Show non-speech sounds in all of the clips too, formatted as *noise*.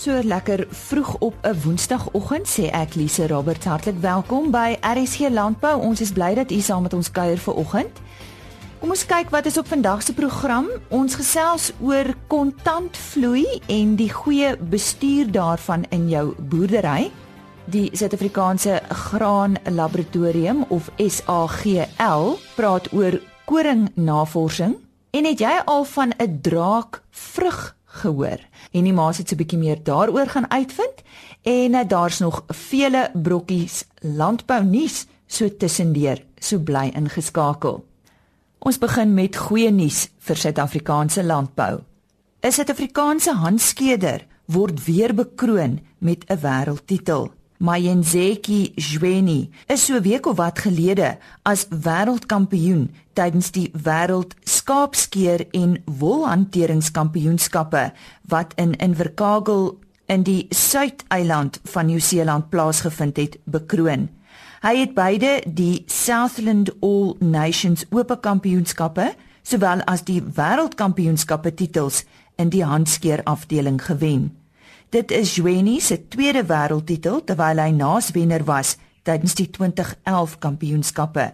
So lekker vroeg op 'n Woensdagoggend sê ek Lise Roberts hartlik welkom by RSG Landbou. Ons is bly dat u saam met ons kuier vir oggend. Kom ons kyk wat is op vandag se program. Ons gesels oor kontantvloei en die goeie bestuur daarvan in jou boerdery. Die Suid-Afrikaanse Graan Laboratorium of SAGL praat oor koringnavorsing. En het jy al van 'n draak vrug gehoor. En die maas het so 'n bietjie meer daaroor gaan uitvind en uh, daar's nog vele brokkies landbou nuus so tussendeur. So bly ingeskakel. Ons begin met goeie nuus vir Suid-Afrikaanse landbou. 'n Suid-Afrikaanse handskeder word weer bekroon met 'n wêreldtitel. Mayenzeki Jweni is so week of wat gelede as wêreldkampioen tydens die wêreld skaapskeer en wolhanteringskampioenskappe wat in Invercargill in die Suideiland van Nieu-Seeland plaasgevind het bekroon. Hy het beide die Southland All Nations Ope Kampioenskappe sowel as die wêreldkampioenskappe titels in die handskeer afdeling gewen. Dit is Jweni se tweede wêreldtitel terwyl hy naaswenner was tydens die 2011 kampioenskappe.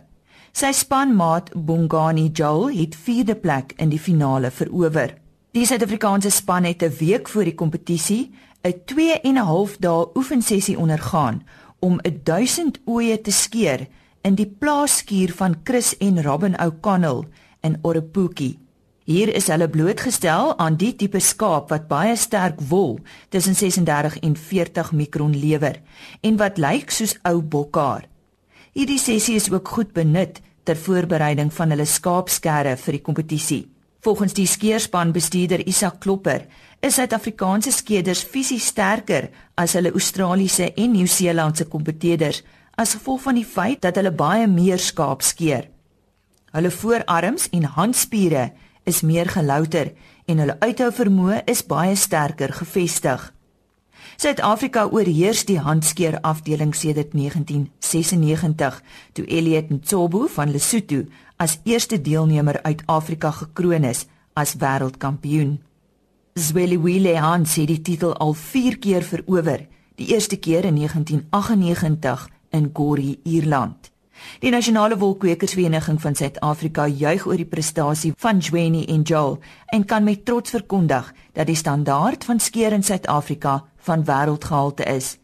Sy spanmaat Bongani Joel het vierde plek in die finale verower. Die Suid-Afrikaanse span het 'n week voor die kompetisie 'n 2 en 'n half dae oefensessie ondergaan om 1000 oeye te skeer in die plaasskuur van Chris en Robin O'Connell in Orepuki. Hier is hulle blootgestel aan die tipe skaap wat baie sterk wol tussen 36 en 40 mikron lewer en wat lyk soos ou bokhaar. Hierdie sessie is ook goed benut ter voorbereiding van hulle skaapskerre vir die kompetisie. Volgens die skeerspan bestuurder Isak Klopper is Suid-Afrikaanse skeders fisies sterker as hulle Australiese en Nieu-Seelandse kompetitors as gevolg van die feit dat hulle baie meer skaap skeer. Hulle voorarms en handspiere is meer gelouter en hulle uithou vermoë is baie sterker gevestig. Suid-Afrika oorheers die handskeer afdeling sedert 1996 toe Elliot Ntsobo van Lesotho as eerste deelnemer uit Afrika gekroon is as wêreldkampioen. Zweliwile Hans het die titel al 4 keer verower, die eerste keer in 1998 in Gori, Ierland. Die Nasionale Wolkwekersvereniging van Suid-Afrika juig oor die prestasie van Jweni en Joel en kan met trots verkondig dat die standaard van skeer in Suid-Afrika van wêreldgehalte is.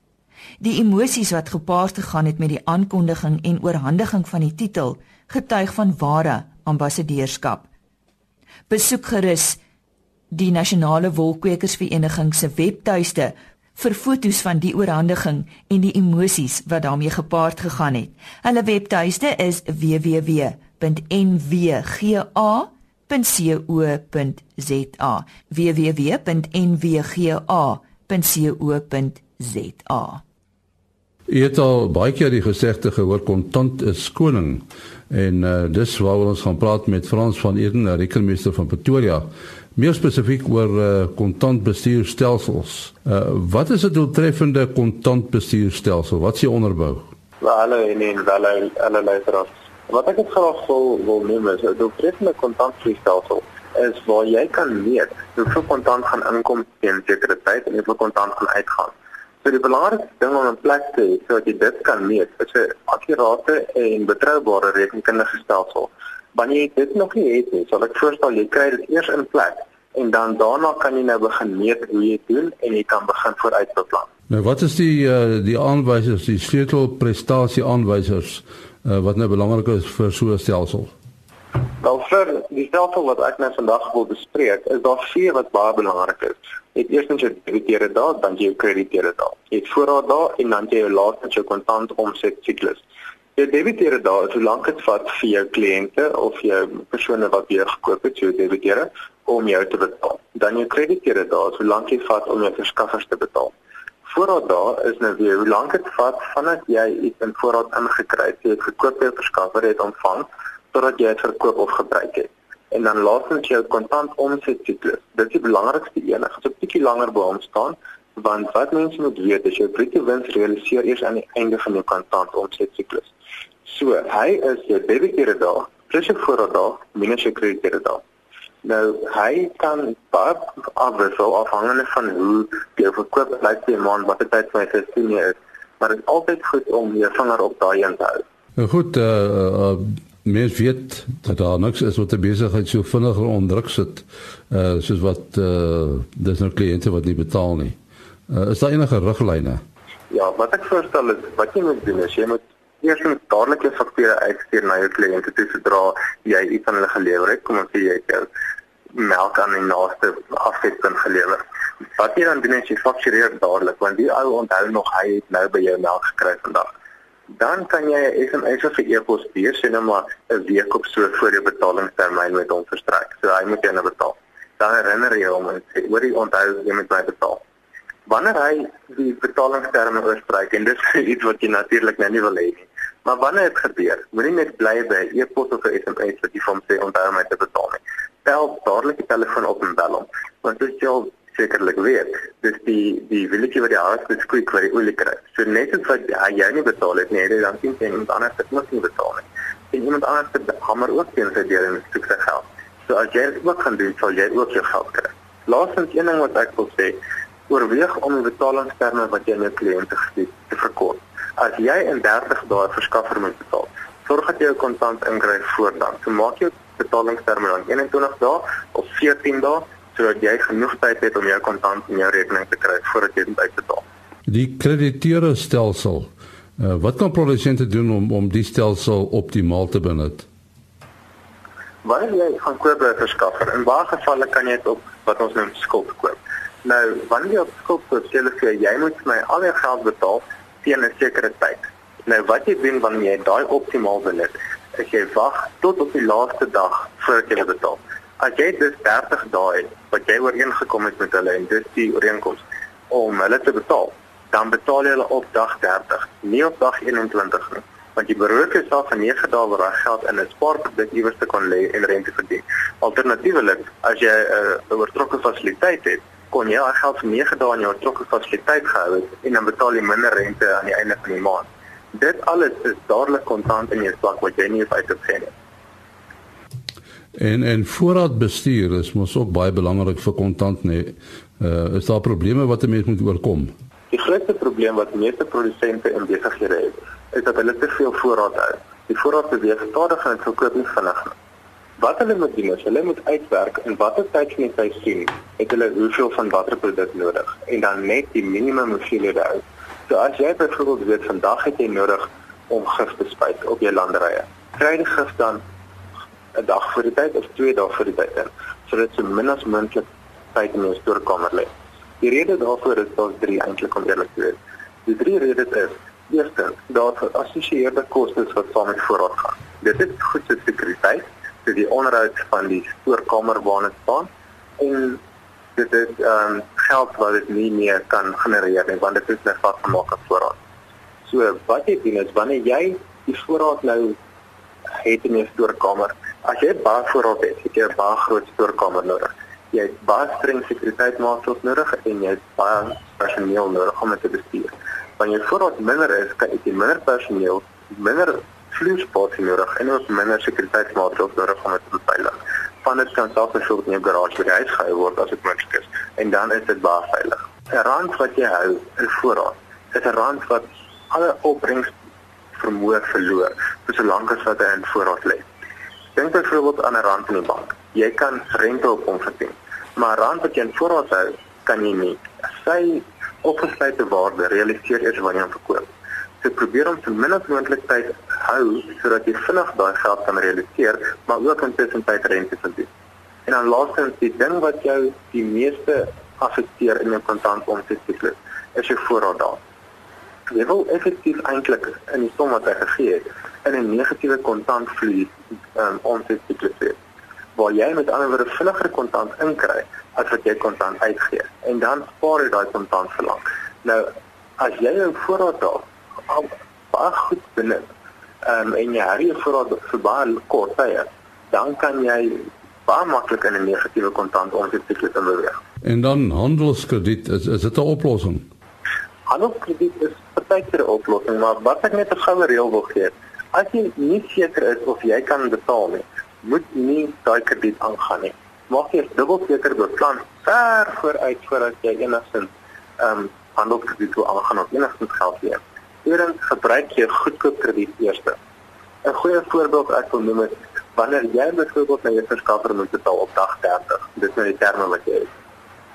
Die emosies wat gepaard gegaan het met die aankondiging en oorhandiging van die titel getuig van ware ambassadeurskap. Besoek gerus die Nasionale Wolkwekersvereniging se webtuiste vir fotos van die oorhandiging en die emosies wat daarmee gepaard gegaan het. Hulle webtuiste is www.nwga.co.za. www.nwga.co.za. Jy het al baie keer die gesegde gehoor kontant is koning en uh, dis waaroor ons gaan praat met Frans van Eden, rekenmeester van Pretoria meer spesifiek oor uh, kontantbestuurstelsels. Uh, wat is 'n doeltreffende kontantbestuurstelsel? Wat is die onderbou? Wel, hallo en en wel alle luisteraars. Wat ek graag wil wil noem is 'n doeltreffende kontantbestuurstelsel is waar jy kan meet hoeveel kontant gaan inkom teen 'n sekere tyd en hoeveel kontant gaan uitgaan. So die belangrikste ding om 'n plek te hê sodat jy dit kan meet, is 'n akkurate en betroubare rekenkundige stelsel wanneer jy dit nog nie het nie, sal ek voorstel jy kry dit eers in plek en dan daarna kan jy nou begin meet hoe jy doen en jy kan begin vooruitbeplan. Nou wat is die uh, die aanwysers, die sleutelprestasie aanwysers uh, wat nou belangrik is vir so 'n stelsel? Wel vir die stelsel wat ek nou vandag wil bespreek, is daar vier wat baie belangrik is. Jy het eerstens jou debiteure daar, dan jou krediteure daar. Jy het voorraad daar en dan jy jou laaste jou kontant omset siklus. Jy debiteure daar, hoe lank dit vat vir jou kliënte of jou persone wat jy gekoop het, jou debiteure om jou te betaal. Dan jou krediteure daar, hoe lank dit vat om jou verskaffers te betaal. Voorraad daar is nou weer hoe lank dit vat vandat jy iets in voorraad ingekry het, jy het gekoop by 'n verskaffer het ontvang totdat jy dit verkoop of gebruik het. En dan laastens jou kontant omset siklus. Dit is die belangrikste een. Ek gaan 'n bietjie langer by hom staan want wat mense moet weet is jou bruto wins realiseer eers aan die einde van jou kontant omset siklus. So, hy is jou debiteure daar plus jou voorraad daar minus jou krediteure daar. Nou hy kan baie afwissel afhangende van hoe jy verkoop lyk die maand wat die tyd vir sy sien is, maar dit is altyd goed om jou vinger op daai een te hou. Nou goed, uh, uh, mens weet dat daar niks is wat 'n besigheid so vinniger onderdruk sit uh soos wat uh dis nou kliënte wat nie betaal nie. Uh, is daar enige riglyne? Ja, wat ek voorstel is wat jy moet doen is jy moet eers net dadelike fakture uitstuur na jou kliënte toe sodra jy iets aan hulle gelewer het, kom ons sê jy het melk aan die naaste afsetpunt gelewer. Wat jy dan doen is jy faktureer dadelik want die ou onthou nog hy het nou by jou melk gekry vandag dan kan jy 'n SMS of 'n e-pos stuur sien nou maar 'n week op so voor jou betalingstermyn met hom verstrek. So hy moet jou nou betaal. Dan herinner jy hom en sê hoor jy onthou jy moet my betaal. Wanneer hy die betalingsterme oorskry en dit is *laughs* iets wat jy natuurlik nou nie wil hê nie. Maar wanneer dit gebeur, moenie net bly by 'n e-pos of 'n SMS wat jy van sê onthou my te betaal nie. Tel dadelik die telefoon op en bel hom. Want dit jou sekerlik weet. Dis die die willetjie wat die hardste skrik wat die olie kry. So net as wat ja, jy nie betaal het nie, dan sien jy iemand anders het mos nie betaal nie. En iemand anders het hamer ook teen sy deel en stuk sy geld. So as jy ook gaan doen, sal jy ook jou geld kry. Laastens een ding wat ek wil sê, oorweeg om die betalingsterme wat jy aan jou kliënte gee te verkort. As jy in 30 dae verskaffer moet betaal, sorg dat jy jou kontant inkry voor dan. So maak jou betalingsterme dan 21 dae of 14 dae sodat jy genoeg tyd het om jou kontant in jou rekening te kry voordat jy dit uitbetaal. Die krediteure stelsel. Uh, wat kan produsente doen om om die stelsel optimaal te benut? Wanneer jy gaan koop by 'n verskaffer, in baie gevalle kan jy dit op wat ons noem skuld koop. Nou, wanneer jy op skuld koop, sê hulle vir jy moet my al jou geld betaal teen 'n sekere tyd. Nou, wat jy doen wanneer jy daai optimaal benut, is jy wag tot op die laaste dag voordat jy betaal as jy dis 30 dae wat jy ooreengekom het met hulle en dis die ooreenkoms om hulle te betaal, dan betaal jy hulle op dag 30, nie op dag 21 nie. Want jy beroep jouself van 9 dae waar jy geld in 'n spaarproduk iewers te kon lê en rente verdien. Alternatiefelik, as jy 'n uh, oortrokke fasiliteit het, kon jy al geld vir 9 dae in jou oortrokke fasiliteit gehou het en dan betaal jy minder rente aan die einde van die maand. Dit alles is dadelik kontant in jou sak wat jy nie hoef uit te gee nie. En en voorraadbestuur is mos ook baie belangrik vir kontant nê. Uh is daar probleme wat 'n mens moet oorkom? Die grootste probleem wat meeste produsente in besighede het, is dat hulle te veel voorraad hou. Die voorraad beweeg stadig en verkoop nie vinnig nie. Wat hulle moet doen is hulle moet uitwerk in watter tyd van die sien het hulle hoeveel van watter produk nodig en dan net die minimum hoeveelhede hou. So as jy byvoorbeeld weet vandag het jy nodig om gif te spuit op jou landerye. Kry die gif dan 'n dag voor die tyd of twee dae voor die tyd in sodat so min as moontlik tyd in jou stoorkamer lê. Die rede daarvoor is daar drie eintlik om eerlik te wees. Die drie redes is: eerstens, daar geassosieerde kostes wat saam met voorraad gaan. Dit is goed vir sekuriteit, vir die onderhoud van die dit staan en dit is ehm um, geld wat dit nie meer kan genereer nie want dit is net vasgemaak op voorraad. So wat jy doen is wanneer jy die voorraad nou het in jou stoorkamer As jy baie voorraad het, het jy 'n baie groot stoorkamer nodig. Jy het baie streng sekuriteitsmaatreëls nodig en jy het baie personeel nodig om dit te bestuur. Wanneer jy voorraad minder is, kan jy minder personeel, minder vloerspasie nodig en ook minder sekuriteitsmaatreëls nodig om dit te beveilig. Van dit kan selfs 'n soort nuwe garage by die huis gehou word as dit moontlik is en dan is dit baie veilig. 'n Rand wat jy hou in voorraad, is 'n rand wat alle opbrengs vermoë verloor vir solank as wat hy in voorraad lê. Dink byvoorbeeld aan 'n rand in die bank. Jy kan rente op hom verdien. Maar rand wat jy in voorraad hou, kan jy nie. Sy opgesluite waarde realiseer eers wanneer jy hom verkoop. So probeer om so min as moontlik tyd hou sodat jy vinnig daai geld kan realiseer, maar ook intussen tyd rente verdien. En dan laastens die ding wat jou die meeste affekteer in jou kontant omsetsiklus, is jou voorraad daar. Jy wil effektief eintlik in die som wat hy gegee het in 'n negatiewe kontantvloei um, omsetsiklus hê waar jy met ander woorde vinniger kontant inkry as wat jy kontant uitgee en dan spaar jy daai kontant vir lank. Nou as jy jou voorraad daar al baie goed benut um, en jy het jou voorraad vir baie kort tye, dan kan jy baie maklik in 'n negatiewe kontant omsetsiklus beweeg. En dan handelskrediet is is dit 'n oplossing? Handelskrediet is 'n tydjie oplossing, maar wat ek net 'n goue reël wil gee As jy nie seker is of jy kan betaal nie, moet nie daai krediet aangaan nie. maak jy dubbel seker beplan ver vooruit voordat jy enigstens ehm um, handelskrediet wil aangaan of enigstens geld leen. Eerens gebruik jy goedkoop krediet eers. 'n Goeie voorbeeld ek wil noem is wanneer jy byvoorbeeld na jou verskaffer moet betaal op dag 30, dis nou die terme wat jy het.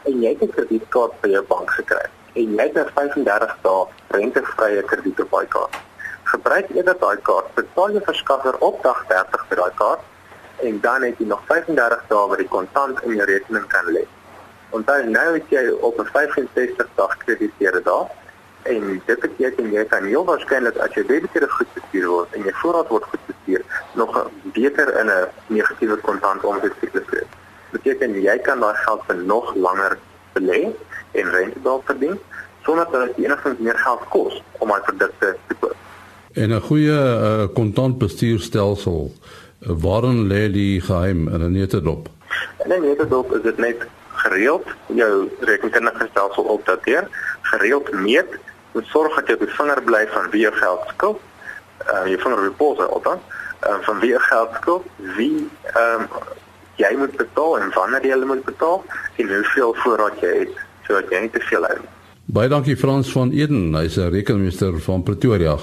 En jy het 'n kredietkaart by jou bank gekry en jy het 'n 35 dae rentevrye krediet op daai kaart. Gebruik eerder daai kaart, betaal jou verskaffer op dag 30 vir daai kaart en dan het jy nog 35 dae wat jy kontant in jou rekening kan lê. Onthou nou het jy op 'n 65 dag krediteer daar en dit beteken jy kan heel waarskynlik as jy debiteure goed bestuur word en jy voorraad word goed bestuur nog beter in 'n negatiewe kontant omsetsiklus wees. Beteken jy kan daai geld vir nog langer belê en rente daarop verdien sonder dat dit enigstens meer geld kos om daai produkte te koop. En 'n goeie uh, kontantbestuurstelsel, uh, waarin lê die geheim in 'n netedop? In 'n netedop is dit net gereeld jou rekenkundige stelsel opdateer, gereeld meet moet sorg dat jy op die vinger bly van wie jou geld skuld. Ehm uh, jy vinger op dan uh, van wie jou geld skuld, wie ehm um, jy moet betaal en wanneer jy hulle moet betaal en hoeveel voorraad jy het sodat jy nie te veel hou. Baie dankie Frans van Eden, hy's 'n rekenmeester van Pretoria.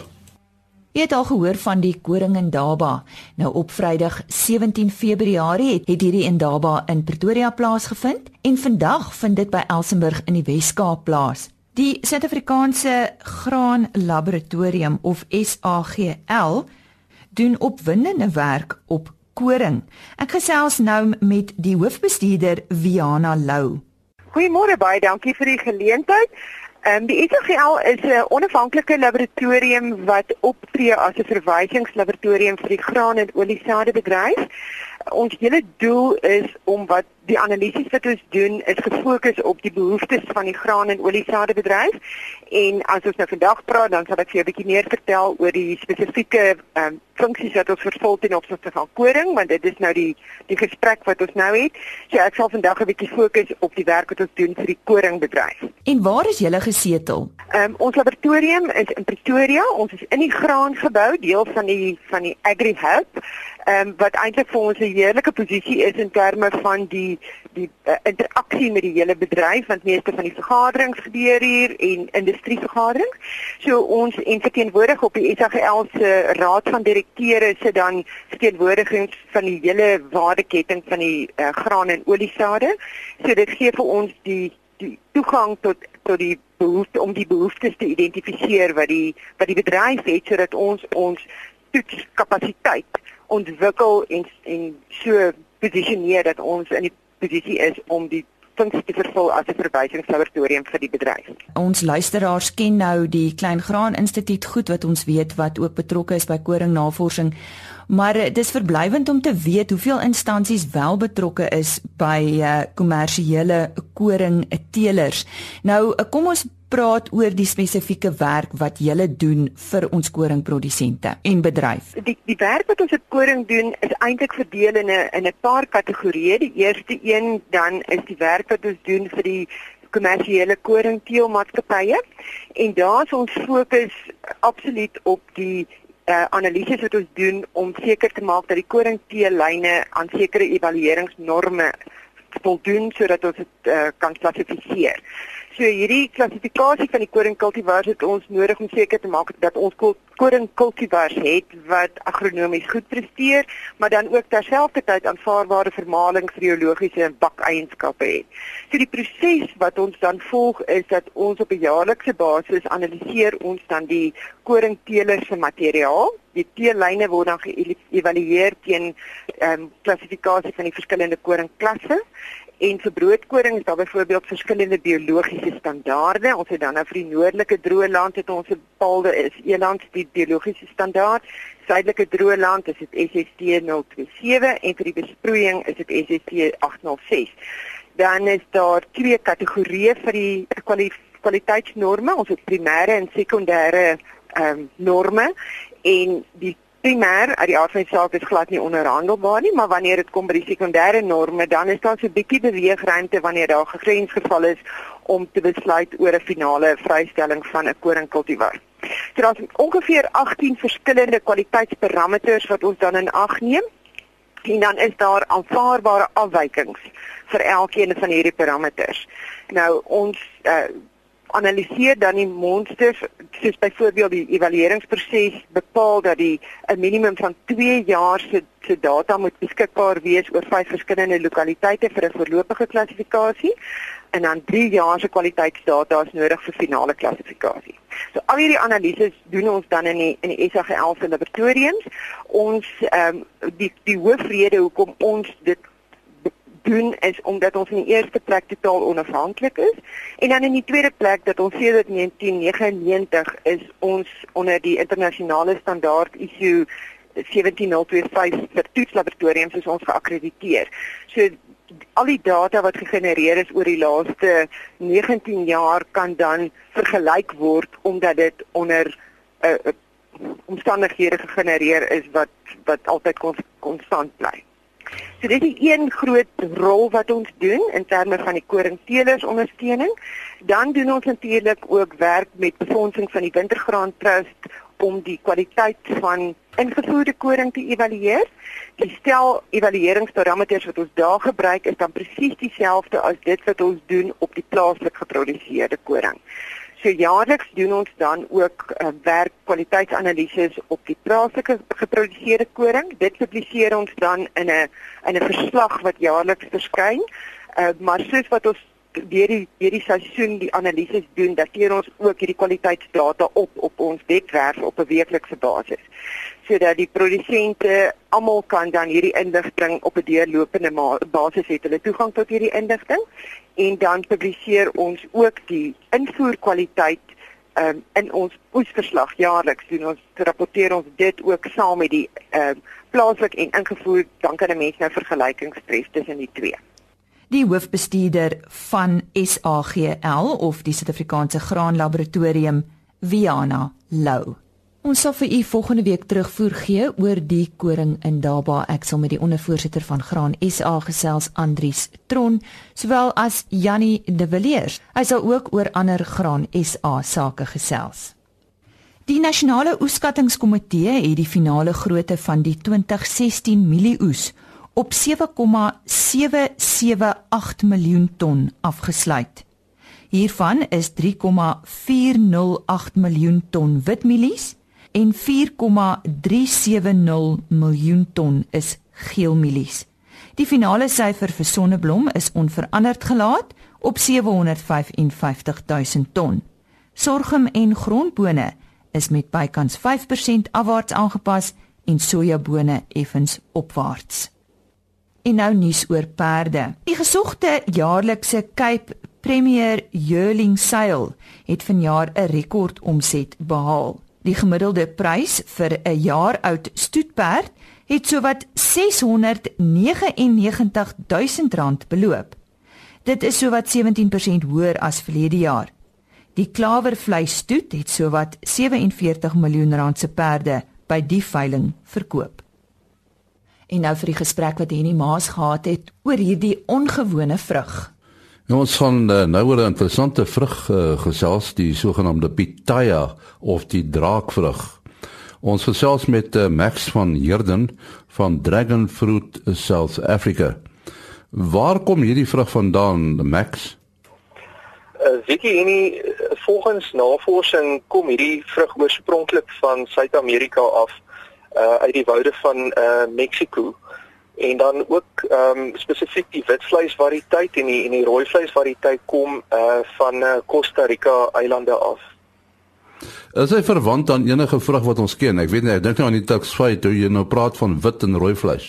Jy het al gehoor van die koring in Daba. Nou op Vrydag 17 Februarie het, het hierdie in Daba in Pretoria plaasgevind en vandag vind dit by Elsenburg in die Wes-Kaap plaas. Die Suid-Afrikaanse Graan Laboratorium of SAGL doen opwindende werk op koring. Ek gesels nou met die hoofbestuurder Viana Lou. Goeiemôre baie dankie vir die geleentheid. Ehm um, die SAGL is 'n onafhanklike laboratorium wat optree as 'n verwysingslaboratorium vir die graan en oliesade bedryf. Ons hele doel is om wat die analises wat ons doen is gefokus op die behoeftes van die graan en oliesade bedryf. En as ons nou vandag praat, dan sal ek vir jou 'n bietjie meer vertel oor die spesifieke ehm um, funksies wat ons vervul ten opsigte van koring, want dit is nou die die gesprek wat ons nou het. So ek sal vandag 'n bietjie fokus op die werk wat ons doen vir die koringbedryf. En waar is julle gesetel? Ehm um, ons laboratorium is in Pretoria. Ons is in die graangebou, deel van die van die Agri Hub ehm um, wat eintlik vir ons 'n heerlike posisie is in terme van die die uh, interaksie met die hele bedryf want meeste van die vergaderings gebeur hier en industrievergaderings. So ons en verteenwoordig op die SAGL se raad van direkteure sit dan verteenwoordigings van die hele waardeketting van die uh, graan en oliesade. So dit gee vir ons die die toegang tot tot die behoefte om die behoeftes te identifiseer wat die wat die bedryf het sodat ons ons toetskapasiteit ontwikkel en en so posisioneer dat ons in die posisie is om die funksie te vervul as 'n verwysingslaboratorium vir die bedryf. Ons luisteraars ken nou die Klein Graan Instituut goed wat ons weet wat ook betrokke is by koringnavorsing. Maar eh, dis verblywend om te weet hoeveel instansies wel betrokke is by uh, kommersiële koringteelers. Nou eh, kom ons praat oor die spesifieke werk wat julle doen vir ons koringprodusente en bedryf. Die die werk wat ons op koring doen is eintlik verdeel in 'n in 'n paar kategorieë. Die eerste een dan is die werk wat ons doen vir die kommersiële koringteelmaatskappye en daar is ons fokus absoluut op die uh, analises wat ons doen om seker te maak dat die koringteellyne aan sekere evalueringsnorme voldoen sodat ons dit uh, kan klassifiseer. So hierdie klassifikasie van die koringkultivars het ons nodig om seker te maak dat ons koringkultivars het wat agronomies goed presteer, maar dan ook terselfdertyd aanvaarbare vermaling vir biologiese en bakeienskappe het. So die proses wat ons dan volg is dat ons op 'n jaarlikse basis analiseer ons dan die koringteelers se materiaal. Die teellyne word dan geëvalueer teen ehm um, klassifikasie van die verskillende koringklasse En vir broodkoring is daar byvoorbeeld verskillende biologiese standaarde. Ons het dan nou vir die noordelike droë land het ons bepaalde is eland die biologiese standaard. Suidelike droë land is dit SST 027 en vir die besproeiing is dit SST 806. Dan is daar twee kategorieë vir die kwaliteitsnorme. Ons het primêre en sekondêre ehm um, norme en die primêr uit die aard van die saak is glad nie onderhandelbaar nie, maar wanneer dit kom by die sekondêre norme, dan is daar so 'n bietjie beweegruimte wanneer daar gegrensgeval is om te besluit oor 'n finale vrystelling van 'n koringkultivar. So daar's ongeveer 18 verskillende kwaliteitsparameters wat ons dan in ag neem En dan is daar aanvaarbare afwykings vir elkeen van hierdie parameters. Nou ons uh, analiseer dan die monsters soos byvoorbeeld die evalueringsproses bepaal dat die 'n minimum van 2 jaar se se data moet beskikbaar wees oor vyf verskillende lokaliteite vir 'n voorlopige klassifikasie en dan 3 jaar se kwaliteitsdata is nodig vir finale klassifikasie. So al hierdie analises doen ons dan in die in die SAGL se laboratoriums. Ons ehm um, die die hoofrede hoekom ons dit doen is omdat ons in die eerste plek totaal onafhanklik is en dan in die tweede plek dat ons sedert 1999 is ons onder die internasionale standaard ISO 17025 vir toetslaboratoriums is ons geakkrediteer. So al die data wat gegenereer is oor die laaste 19 jaar kan dan vergelyk word omdat dit onder 'n uh, eh, uh, omstandighede gegenereer is wat wat altyd konstant bly. So dit is een groot rol wat ons doen in terme van die koringteelers ondersteuning. Dan doen ons natuurlik ook werk met befondsing van die Wintergraan Trust om die kwaliteit van ingevoerde koring te evalueer. Die stel evalueringsparameters wat ons daar gebruik is dan presies dieselfde as dit wat ons doen op die plaaslik geproduseerde koring. So jaarliks doen ons dan ook uh, werkkwaliteitsanalises op die plaaslike geproduseerde koring. Dit publiseer ons dan in 'n in 'n verslag wat jaarliks verskyn. Uh, maar soos wat ons deur die deur die seisoen die analises doen, dateer ons ook hierdie kwaliteitsdata op op ons webwerf op 'n weeklikse basis. Sodat die produsente almal kan dan hierdie inligting op 'n deurlopende basis het hulle toegang tot hierdie inligting. En dan publiseer ons ook die invoerkwaliteit um, in ons oesverslag jaarliks. Doen ons rapporteer ons dit ook saam met die um, plaaslik en ingevoer dan kan 'n mens nou vergelykings tref tussen die twee Die hoofbestuurder van SAGL of die Suid-Afrikaanse Graan Laboratorium Viana Lou Ons sal vir u volgende week terugvoer gee oor die koring in Daba. Ek sal met die ondervoorsitter van Graan SA gesels Andries Tron, sowel as Jannie De Villiers. Hy sal ook oor ander Graan SA sake gesels. Die nasionale oeskattingskomitee het die finale grootte van die 2016 mielieoes op 7,778 miljoen ton afgesluit. Hiervan is 3,408 miljoen ton witmielies en 4,370 miljoen ton is geelmielies. Die finale syfer vir sonneblom is onveranderd gelaat op 755 000 ton. Sorghum en grondbone is met bykans 5% afwaarts aangepas en sojabone effens opwaarts. En nou nuus oor perde. Die gesogte jaarlikse Cape Premier Yearling Sale het vanjaar 'n rekordomset behaal. Die gemiddelde prys vir 'n jaar oud stoetperd het sowat 699 000 rand beloop. Dit is sowat 17% hoër as verlede jaar. Die klawervleis stoet het sowat 47 miljoen rand se perde by die veiling verkoop. En nou vir die gesprek wat Henny Maas gehad het oor hierdie ongewone vrug. Nou ons gaan uh, nou oor 'n interessante vrug uh, gesels, die sogenaamde pitaya of die draakvrug. Ons gesels met uh, Max van Heerden van Dragon Fruit South Africa. Waar kom hierdie vrug vandaan, Max? Uh, Vicky, enige volgens navorsing kom hierdie vrug oorspronklik van Suid-Amerika af, uh, uit die woude van uh, Mexiko en dan ook ehm um, spesifiek die witvleisvariëteit en die en die rooi vleisvariëteit kom uh van uh, Costa Rica eilande af. Is hy verwant aan enige vrug wat ons ken? Ek weet nie, ek dink nou aan die taxfy toe jy nou praat van wit en rooi vleis.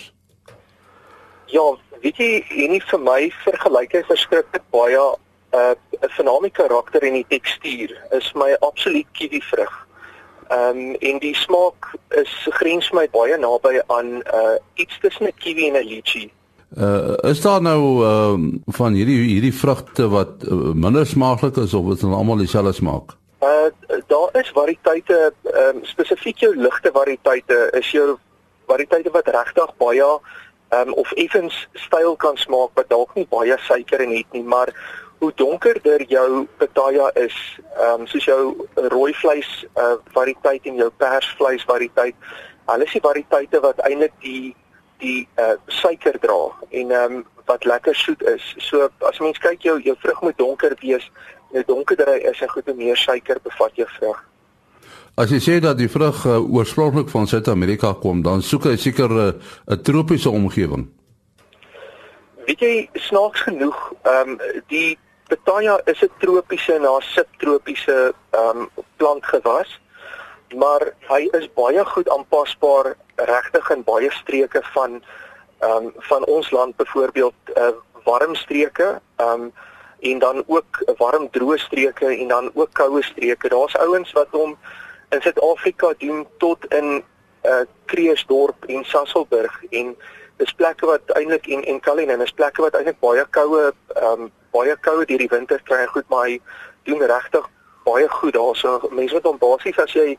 Ja, weet jy, enige vir my vergelyk hy verskriklik baie uh 'n fenominale karakter en die tekstuur is my absoluut kiwi vrug. Ehm um, en die smaak is grens my baie naby aan uh iets tussen 'n kiwi en 'n lychee. Uh is daar nou ehm uh, van hierdie hierdie vrugte wat uh, minder smaaklik is of is dit almal dieselfde smaak? Uh daar is variëteite ehm um, spesifiek jou ligte variëteite is jou variëteite wat regtig baie ehm um, of effens styl kan smaak wat dalk nie baie suiker in het nie, maar hoe donkerder jou pitaya is, ehm um, soos jou rooi vleis uh, variëteit en jou persvleis variëteit, hulle is die variëteite wat eintlik die die uh suiker dra en ehm um, wat lekker soet is. So as mens kyk jou jou vrug moet donker wees. Nou donkerder hy is en goed meer suiker bevat jou vrug. As jy sê dat die vrug uh, oorspronklik van Suid-Amerika kom, dan soek hy seker eh, 'n uh, tropiese omgewing. Weet jy snaaks genoeg, ehm um, die Petaya is 'n tropiese na subtropiese ehm um, plantgewas maar hy is baie goed aanpasbaar regtig in baie streke van ehm um, van ons land byvoorbeeld uh, warm streke ehm um, en dan ook warm droë streke en dan ook koue streke. Daar's ouens wat hom in Suid-Afrika doen tot in uh Kreeusdorp en Sasolburg en dis plekke wat eintlik en en Kalinin is plekke wat eintlik baie koue ehm um, baie koue deur die winter kry. Goed, maar hy doen regtig baie goed daarso. Mense wat hom basies as jy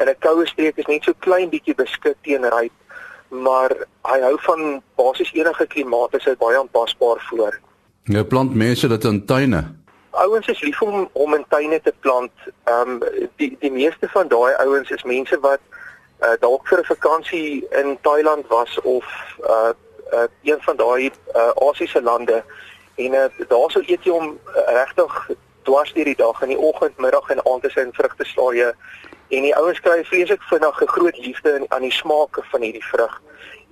in 'n koue streek is net so klein bietjie beskik teen ryp, maar hy hou van basies enige klimaat, is hy baie aanpasbaar voor. Nou plant mense dit in tuine. Ouens is lief om om in tuine te plant. Ehm um, die die meeste van daai ouens is mense wat uh, dalk vir 'n vakansie in Thailand was of uh, uh een van daai uh, Asiëse lande en uh, daar sou eet jy om uh, regtig dwars deur die dag in die oggend, middag en aand as hy in vrugte slaaie en die ouens kry vreeslik vinnig 'n groot liefde in aan die smaak van hierdie vrug.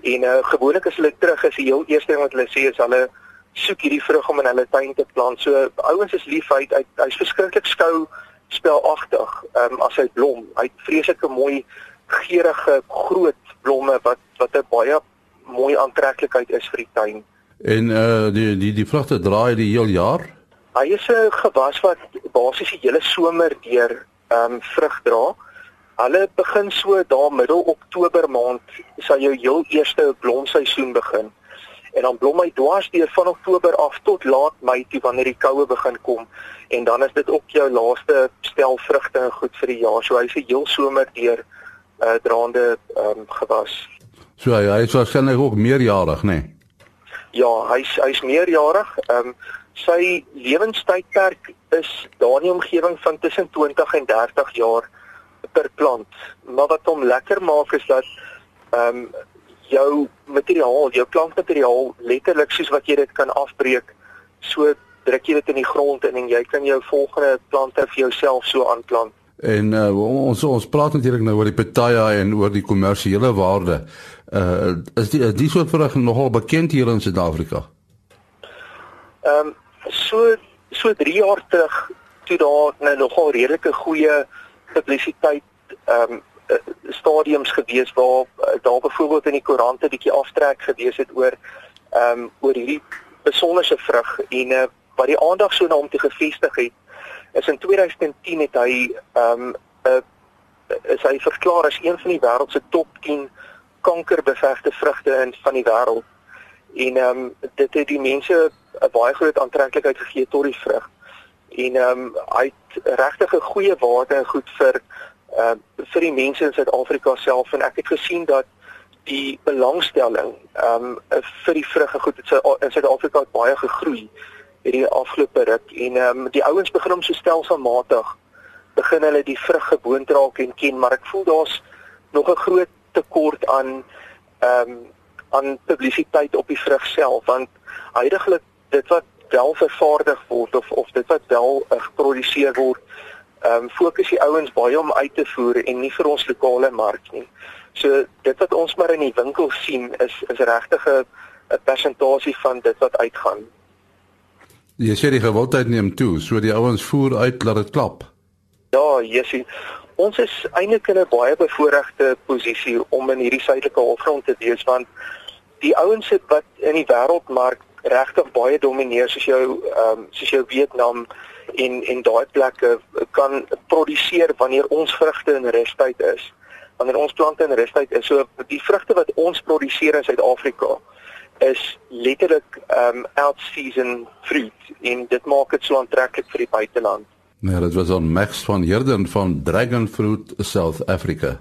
En uh gewoonlik as hulle terug is, die heel eerste ding wat hulle sê is hulle soek hierdie vrug om in hulle tuin te plant. So ouens is lief hy hy hy's verskriklik skou spelagtig. Um, as hy blom, hy het vreeslike mooi geurende groot blomme wat wat 'n baie mooi aantreklikheid is vir die tuin. En uh die die die vrugte draai die heel jaar. Hy is 'n gewas wat basies die hele somer deur ehm um, vrug dra. Hulle begin so daar middel Oktober maand sal jou heel eerste blomseisoen begin. En dan blom hy dwars deur van Oktober af tot laat Mei toe wanneer die koue begin kom en dan is dit ook jou laaste stel vrugte en goed vir die jaar. So hy's 'n heel somer deur uh draande ehm um, gewas. So hy, hy is waarskynlik ook meerjarig, nê? Nee? Ja, hy's hy's meerjarig. Ehm um, sy lewenstydperk is daar in die omgewing van tussen 20 en 30 jaar per plant. Maar wat hom lekker maak is dat ehm um, jou materiaal, jou plantmateriaal letterlik soos wat jy dit kan afbreek, so druk jy dit in die grond in en jy kan jou volgende plante vir jouself so aanplant. En uh, ons ons praat natuurlik nou oor die petaya en oor die kommersiële waarde. Uh is die die soort vrug nogal bekend hier in Suid-Afrika? Ehm um, so so 3 jaar terug toe daar nou nogal redelike goeie publisiteit ehm um, stadiums gewees waar uh, daar byvoorbeeld in die koerante bietjie aftrek gewees het oor ehm um, oor hierdie besonderse vrug en uh, wat die aandag so na hom te gefestig het is in 2010 het hy ehm um, uh, is hy verklaar as een van die wêreld se top 10 kankerbevegde vrugte in van die wêreld. En ehm um, dit het die mense 'n baie groot aantreklikheid gegee tot die vrug. En ehm um, hy het regtig 'n goeie waarde en goed vir uh vir die mense in Suid-Afrika self. En ek het gesien dat die belangstelling ehm um, vir die vrugte goed in Suid-Afrika baie gegroei hierdie afgelope ruk. En ehm um, die ouens begin om so stelselmatig begin hulle die vrug gewoond raak en ken. Maar ek voel daar's nog 'n groot tekort aan ehm um, aan publisiteit op die vrug self want heidaglik dit wat wel vervaardig word of of dit wat wel uh, geproduseer word, ehm um, fokus die ouens baie om uit te voer en nie vir ons lokale mark nie. So dit wat ons maar in die winkel sien is is regtig 'n 'n persentasie van dit wat uitgaan. Jy sê die gewildheid neem toe, so die ouens voer uit laat dit klap. Ja, Jessie. Ons is eintlik in 'n baie bevoordeelde posisie om in hierdie suidelike halfrond te wees want die ouens wat in die wêreldmark regtig baie domineer soos jou ehm um, soos jou Vietnam en en daai plekke kan produseer wanneer ons vrugte in rustyd is. Wanneer ons plante in rustyd is, so die vrugte wat ons produseer in Suid-Afrika is letterlik ehm um, out season fruit en dit maak dit so aantreklik vir die buiteland. Nee, dit was 'n Max van Herden van Dragon Fruit South Africa.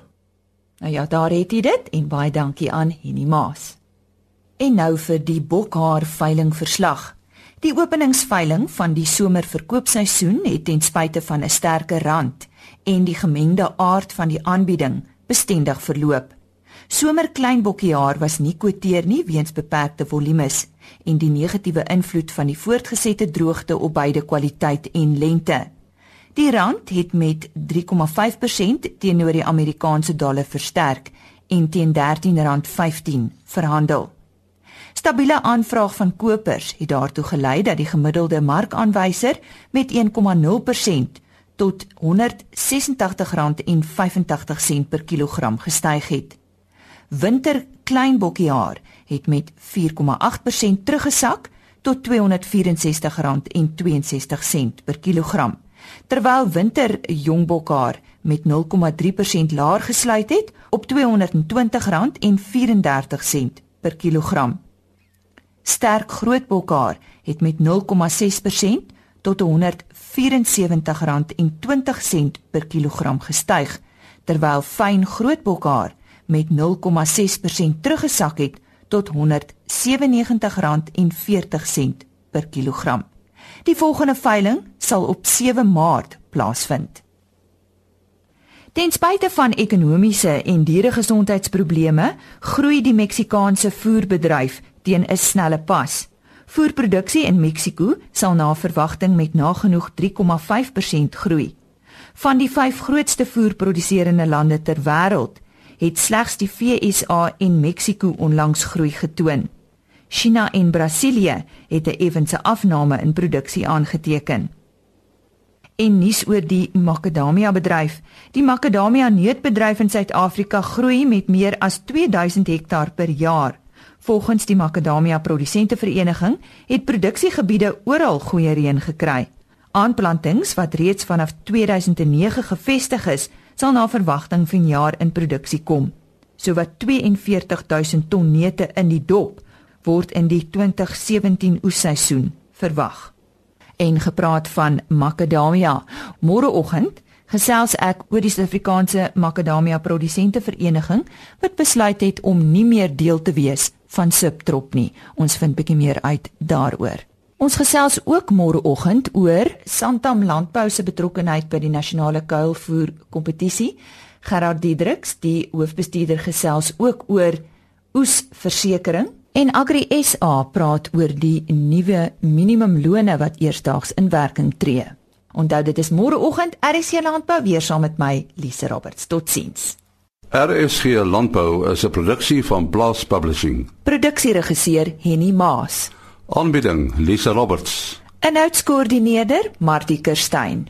Nou ja, daar het jy dit en baie dankie aan Henny Maas. En nou vir die bokhaar veiling verslag. Die openingsveiling van die somerverkoopseisoen het ten spyte van 'n sterker rand en die gemengde aard van die aanbieding bestendig verloop. Somerkleinbokkiehaar was nie kwoteer nie weens beperkte volumes en die negatiewe invloed van die voortgesette droogte op beide kwaliteit en lengte. Die rand het met 3,5% teenoor die Amerikaanse dollar versterk en teen R13.15 verhandel. Stabiele aanvraag van kopers het daartoe gelei dat die gemiddelde markaanwyser met 1,0% tot R186.85 per kilogram gestyg het. Winter kleinbokkiehaar het met 4,8% teruggesak tot R264.62 per kilogram terwyl winter jongbokhaar met 0,3% laer gesluit het op R220.34 per kilogram. Sterk grootbokhaar het met 0,6% tot R174.20 per kilogram gestyg, terwyl fyn grootbokhaar met 0,6% teruggesak het tot R197.40 per kilogram. Die volgende veiling sal op 7 Maart plaasvind. Ten spyte van ekonomiese en dieregesondheidsprobleme, groei die Meksikaanse voerbedryf teen 'n snelle pas. Voerproduksie in Mexiko sal na verwagting met nagenoeg 3,5% groei. Van die 5 grootste voerproduserende lande ter wêreld, het slegs die VSA en Mexiko onlangs groei getoon. China en Brasilië het 'n ewense afname in produksie aangeteken. En nuus oor die makadamia bedryf. Die makadamia neutbedryf in Suid-Afrika groei met meer as 2000 hektaar per jaar. Volgens die makadamia produsente vereniging het produksiegebiede oral goeie reën gekry. Aanplantings wat reeds vanaf 2009 gevestig is, sal na verwagting vanjaar in produksie kom. Sowat 42000 ton neute in die dop word in die 2017 oesseisoen verwag. En gepraat van makadamia, môreoggend gesels ek oor die Suid-Afrikaanse makadamia produsente vereniging wat besluit het om nie meer deel te wees van Subtrop nie. Ons vind bietjie meer uit daaroor. Ons gesels ook môreoggend oor Santam Landbou se betrokkeheid by die nasionale kuilvoer kompetisie. Gerard Diedriks, die hoofbestuurder gesels ook oor oesversekering En Agri SA praat oor die nuwe minimumlone wat eersdaags in werking tree. Onthou dit is môreoggend RC Landbou weer saam met my Lise Roberts. Totsiens. RSG Landbou is 'n produksie van Blast Publishing. Produksieregisseur Henny Maas. Aanbieding Lise Roberts. En uitskoördineerder Martie Kerstyn.